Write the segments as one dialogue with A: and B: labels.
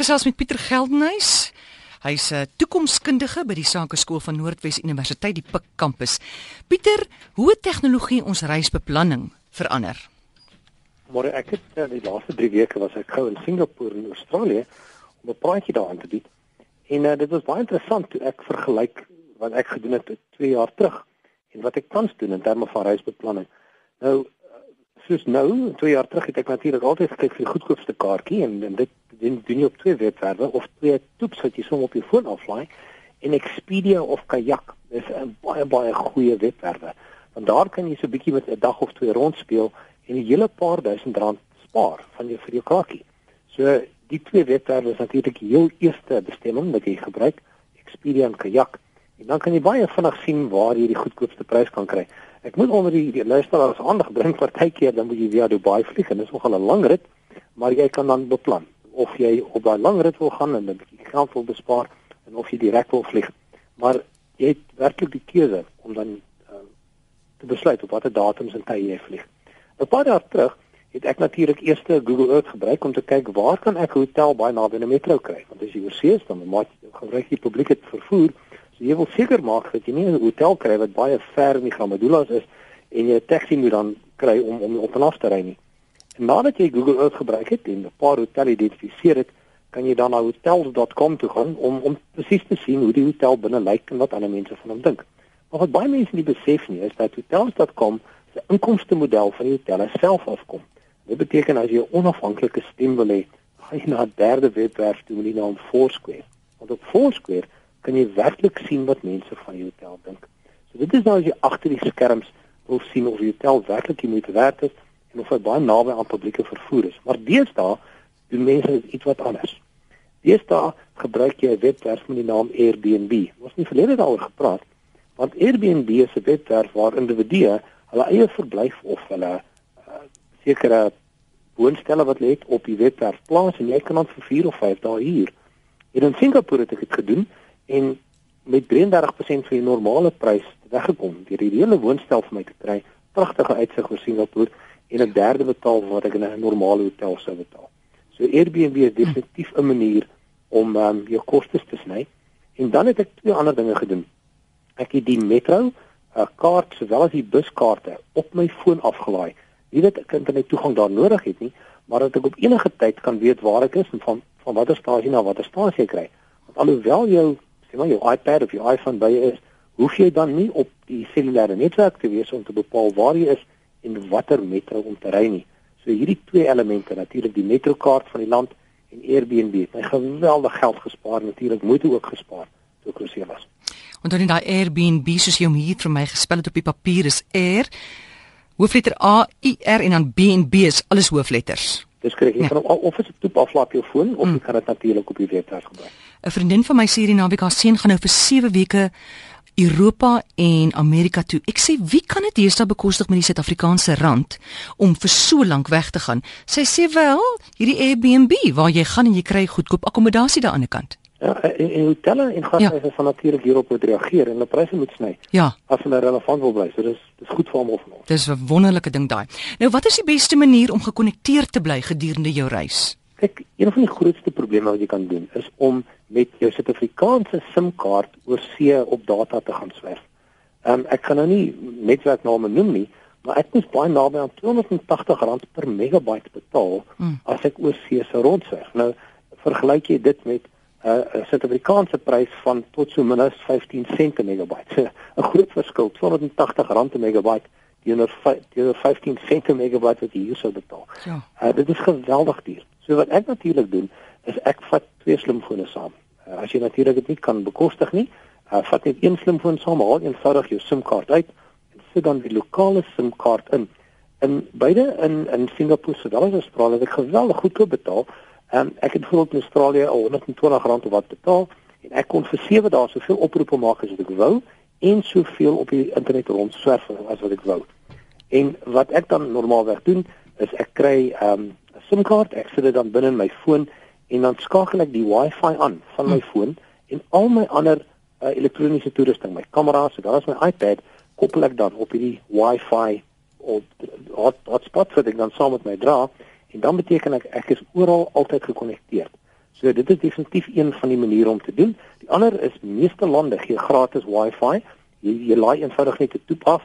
A: gesels met Pieter Geldenhuys. Hy's 'n toekomskundige by die Sakeskool van Noordwes Universiteit die Pik kampus. Pieter, hoe tegnologie ons reisbeplanning verander?
B: Maar ek het uh, die laaste 3 weke was ek gou in Singapore en Australië om 'n praatjie daar aan te bied. En uh, dit was baie interessant toe ek vergelyk wat ek gedoen het 2 jaar terug en wat ek tans doen in terme van reisbeplanning. Nou soos nou, 2 jaar terug het ek natuurlik altyd gekyk vir die goedkoopste kaartjie en, en dit doen doen jy op twee webwerwe of twee toeps wat jy som op jou foon aflaai en Expedia of Kayak is 'n baie baie goeie webwerwe. Want daar kan jy so 'n bietjie met 'n dag of twee rondspeel en 'n hele paar duisend rand spaar van jou vir jou kaartjie. So die twee webwerwe is natuurlik die heel eerste bestemming wat jy gebruik, Expedia en Kayak. En dan kan jy baie vinnig sien waar jy die goedkoopste prys kan kry. Ek moet onder die, die luisteraars aandag bring partykeer dan moet jy via Dubai vlieg en dit is nogal 'n lang rit, maar jy kan dan beplan of jy op daai lang rit wil gaan en 'n bietjie geld wil bespaar en of jy direk wil vlieg. Maar jy het werklik die keuse om dan uh, te besluit op watter datums en tye jy vlieg. 'n Paar jaar terug het ek natuurlik eers Google Earth gebruik om te kyk waar kan ek 'n hotel baie naby 'n metro kry want as jy oorsee is dan maak jy gebruik jy publieke vervoer jy wil seker maak dat jy nie 'n hotel kry wat baie ver in die Gamadulas is en jy 'n taxi moet dan kry om om op en af te ry nie. En nadat jy Google Earth gebruik het en 'n paar hotelle identifiseer het, kan jy dan na hotels.com toe gaan om om presies te sien hoe die hotel binne lyk en wat ander mense van hom dink. Maar wat baie mense nie besef nie is dat hotels.com se inkomste model van die hotelle self afkom. Dit beteken as jy 'n onafhanklike stem wil hê, gaan jy na 'n derde webwerf toe met die naam Foursquare. Want op Foursquare kan jy werklik sien wat mense van jou hotel dink. So dit is nou as jy agter die skerms wil sien of die hotel werklik die moeite werd is en of hy baie naby aan publieke vervoer is. Maar deesdae doen mense iets wat anders. Deesdae gebruik jy 'n webwerf met die naam Airbnb. Ons het nie verlede daaroor gepraat want Airbnb is 'n webwerf waar individue hulle eie verblyf of hulle uh, sekere woonstelle wat lê op die webwerf plaas en jy kan dan vir 4 of 5 dae huur. En in Singapore het ek dit gedoen en met 33% van die normale prys weggekom deur die hele woonstel vir my te kry. Pragtige uitsig oor Singapore en 'n derde betaal wat ek in 'n normale hotel sou betaal. So Airbnb is definitief 'n manier om um, jou kostes te sny. En dan het ek twee ander dinge gedoen. Ek het die metro uh, kaart sowel as die buskaarte op my foon afgelaai. Nie dat ek internet toegang daar nodig het nie, maar dat ek op enige tyd kan weet waar ek is en van van watter stasie na watter stasie ek kry. Want alhoewel jou sê maar jou iPad of jou iPhone by jou is, hoef jy dan nie op die cellulaire netwerk te wees om te bepaal waar jy is en watter metro om te ry nie. So hierdie twee elemente, natuurlik die metrokaart van die land en Airbnb, het my geweldig geld gespaar, natuurlik moeite ook gespaar toe ek oorsee was.
A: En dan in daai Airbnb soos jy hom hier vir my gespel het op die papier is Air hoofletter A I R en dan B en B is alles hoofletters.
B: Dis kry jy ja. van of is dit toep aflaai jou foon of mm. jy kan dit natuurlik op die webwerf gebruik.
A: 'n Vriendin van my sê hierdie naweek haar seun gaan nou vir 7 weke Europa en Amerika toe. Ek sê wie kan dit deesdae bekostig met die Suid-Afrikaanse rand om vir so lank weg te gaan? Sy sê wel, hierdie Airbnb waar jy gaan en jy kry goedkoop akkommodasie daan die ander kant.
B: Ja, en, en hotelle en gashuise ja. van natuurlik hierop moet reageer en hulle pryse moet sny.
A: Ja.
B: As hulle relevant wil bly. So dis dis goed vir almal van ons.
A: Dis 'n wonderlike ding daai. Nou wat is die beste manier om gekonnekteerd te bly gedurende jou reis?
B: Kyk, een van die grootste probleme wat jy kan doen is om met jou Suid-Afrikaanse SIM-kaart oor see op data te gaan swerf. Ehm um, ek kan nou nie netwerkname noem nie, maar ek moet baie naby aan R280 per megabyte betaal hmm. as ek oor see se rondswerf. Nou vergelyk jy dit met 'n uh, Suid-Afrikaanse prys van tot so minus 15 sent per megabyte. 'n Groot verskil, R280 per megabyte teenoor teenoor 15 sent per megabyte wat jy hier sou betaal. Ja. Uh, dit is geweldig duur. So wat ek natuurlik doen, is ek vat twee slimfone saam. Uh, as jy natuurlik dit nie kan bekostig nie, uh, vat net een slimfoon saam, haal eenvoudig jou SIM-kaart uit en sit dan die lokale SIM-kaart in. En beide in in Singapore se dollars is spraak dat ek geweldig goedkoop betaal. Ehm um, ek het bijvoorbeeld in Australië al 120 rand of wat betaal en ek kon vir 7 dae soveel oproepe maak as wat ek wou en soveel op die internet rondswerf as wat ek wou. En wat ek dan normaalweg doen is ek kry ehm, 'n um, SIM-kaart, ek sit dit dan binne in my foon en dan skakel ek die Wi-Fi aan van my hmm. foon en al my ander uh, elektroniese toerusting, my kameras, so daar is my iPad, koppel ek dan op hierdie Wi-Fi op hotspot wat ek dan saam met my dra en dan beteken ek ek is oral altyd gekonnekteer. So dit is definitief een van die maniere om te doen. Die ander is meeste lande gee gratis Wi-Fi. Jy, jy laai eenvoudig net 'n toep af.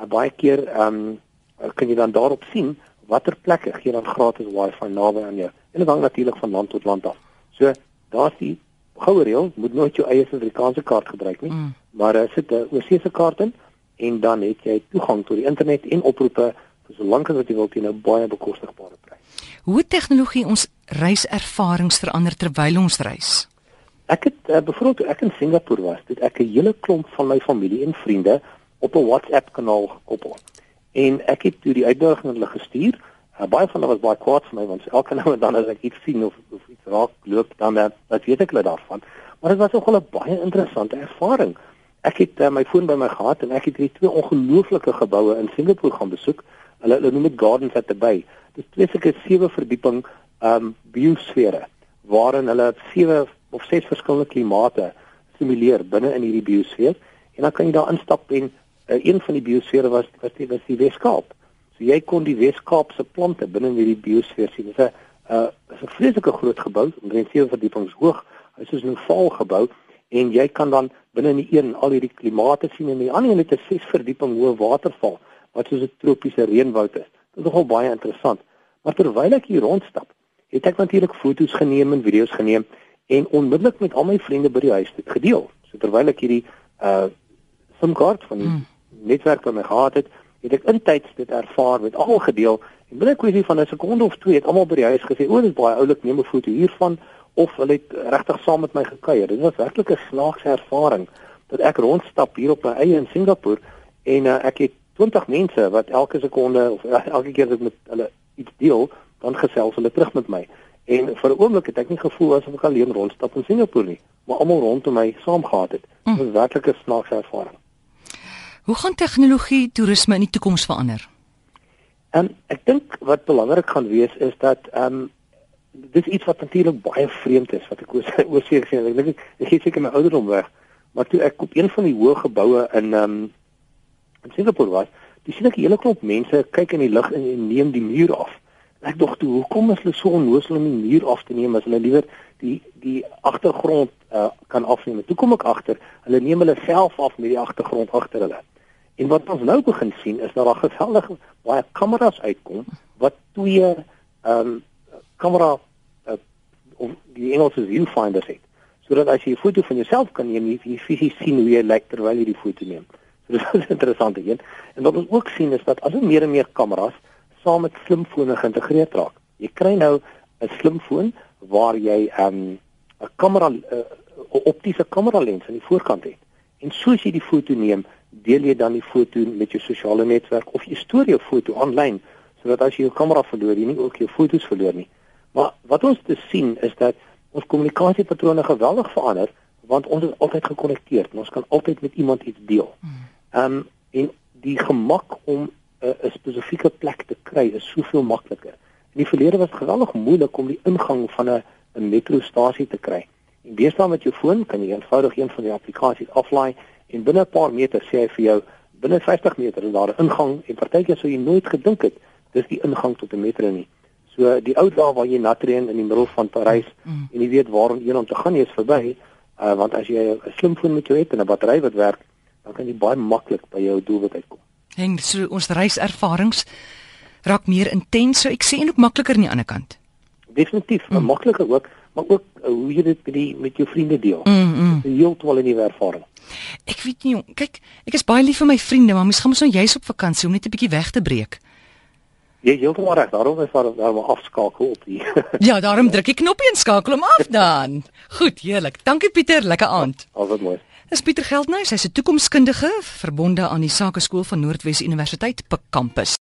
B: Uh, baie keer ehm um, kan jy dan daarop sien watter plekke gee dan gratis Wi-Fi naby aan jou. En dit hang natuurlik van land tot land af. So daar's die goue reël, moet nooit jou eie Suid-Afrikaanse kaart gebruik nie, mm. maar uh, sit 'n oorsese kaart in en dan het jy toegang tot die internet en oproepe vir so lank as wat jy wil teen 'n baie bekostigbare prys.
A: Hoe tegnologie ons reiservarings verander terwyl ons reis?
B: Ek het uh, byvoorbeeld toe ek in Singapore was, het ek 'n hele klomp van my familie en vriende op 'n WhatsApp kanaal gekoppel. En ek het toe die uitnodiging aan hulle gestuur. Uh, baie van hulle was baie kwaad vir my want elke nou en dan as ek iets sien of, of iets raak loop dan uh, wat weet ek hulle daarvan. Maar dit was ook 'n baie interessante ervaring. Ek het uh, my foon by my gehad en ek het hierdie twee ongelooflike geboue in Singapore gaan besoek. Hulle hulle noem dit Gardens at the Bay. Dit is twee sulke sewe verdieping um biosfere waarin hulle sewe of ses verskillende klimate simuleer binne in hierdie biosfeer en dan kan jy daar instap en uh, een van die biosfere was was die was die Weskaap. So jy kon die Weskaap se plante binne in hierdie biosfeer sien. Dit is 'n uh, is 'n vreeslike groot gebou, omtrent sewe verdiepings hoog. Hy is 'n val gebou en jy kan dan binne in die een al hierdie klimate sien en die ander een het 'n ses verdieping hoë waterval wat soos 'n tropiese reënwoud is. Dit is nogal baie interessant. Maar terwyl ek hier rondstap, het ek natuurlik foto's geneem en video's geneem en onmiddellik met al my vriende by die huis dit gedeel. So terwyl ek hierdie uh SIM-kaart van die mm. netwerk by my gehad het, het ek intyds dit ervaar met almal gedeel en binne 'n kwessie van 'n sekonde of twee het almal by die huis gesê, "O, dit is baie oulik, neem 'n foto hiervan." Of hulle het regtig saam met my gekuier. Dit was werklik 'n snaakse ervaring dat ek rondstap hier op my eie in Singapore en uh, ek het 20 mense wat elke sekonde of uh, elke keer as ek met hulle iets deel, dan gesels hulle terug met my. En vir 'n oomblik het ek nie gevoel asof ek alleen rondstap in Singapore nie, maar almal rondom my saam gehad het. Dit was werklik 'n snaakse ervaring.
A: Hoe gaan tegnologie toerisme in die toekoms verander?
B: En ek dink wat belangrik gaan wees is dat ehm um, dis iets wat natuurlik baie vreemd is wat ek oor oor seker sien. Ek dink ek gee seker my ouderdom weg, maar toe ek op een van die hoë geboue in ehm um, in Singapore was, dis sien ek 'n hele klomp mense kyk in die lug en neem die muur af. Ek dink toe, hoekom is hulle so onnoosel om die muur af te neem as hulle liewer die die agtergrond uh, kan afneem? Toe kom ek agter, hulle neem hulle self af met die agtergrond agter hulle. En wat ons nou begin sien is dat daar geweldig baie kameras uitkom wat twee ehm um, kamera uh, of die Engelse viewfinders het. Sodat as jy 'n foto van jouself kan neem, jy fisies sien hoe jy lyk terwyl jy die foto neem. So dit is interessant hier. En wat ons ook sien is dat al hoe meer en meer kameras saam met slimfone geïntegreer raak. Jy kry nou 'n slimfoon waar jy 'n um, 'n kamera 'n uh, optiese kamera lens aan die voorkant het. En soos jy die foto neem, deel jy dan die foto met jou sosiale netwerk of jy stoor jou foto aanlyn sodat as jy jou kamera verloor, jy nie ook jou foto's verloor nie. Maar wat ons te sien is dat ons kommunikasiepatrone geweldig verander want ons is altyd gekonnekteerd en ons kan altyd met iemand iets deel. Hmm. Ehm um, en die gemak om 'n spesifieke plek te kry is soveel makliker. In die verlede was dit geweldig moeilik om die ingang van 'n 'n metrostasie te kry. En deesdae met jou foon kan jy eenvoudig een van die applikasies aflaai en binne 'n paar meter sê hy vir jou binne 50 meter is daar 'n ingang en partykeer sou jy nooit gedink het dis die ingang tot 'n metro nie. So die ou dae waar jy natrein in die middel van Parys mm. en jy weet waar om een om te gaan jy is verby, uh, want as jy 'n slimfoon met jou het en 'n battery wat werk, dan kan jy baie maklik by jou doelwit uitkom.
A: Heng so ons reiservarings raak meer intens, so ek sê en ook makliker aan die ander kant.
B: Definitief, mm. makliker ook, maar ook uh, hoe jy dit met die met jou vriende deel.
A: Mm, mm.
B: Heeltemal 'n nuwe ervaring.
A: Ek weet nie, kyk, ek is baie lief vir my vriende, maar mens gaan mos nou juis op vakansie om net 'n bietjie weg te breek.
B: Jy heeltemal reg, daarom is daar daar maar afskakel op die.
A: ja, daarom druk ek knoppie en skakel hom af dan. Goed, heerlik. Dankie Pieter, lekker aand.
B: Ja, Alsat mooi.
A: Dis Pieter Geldnys, hy's 'n toekomskundige verbonde aan die Sakeskool van Noordwes Universiteit Pik Kampus.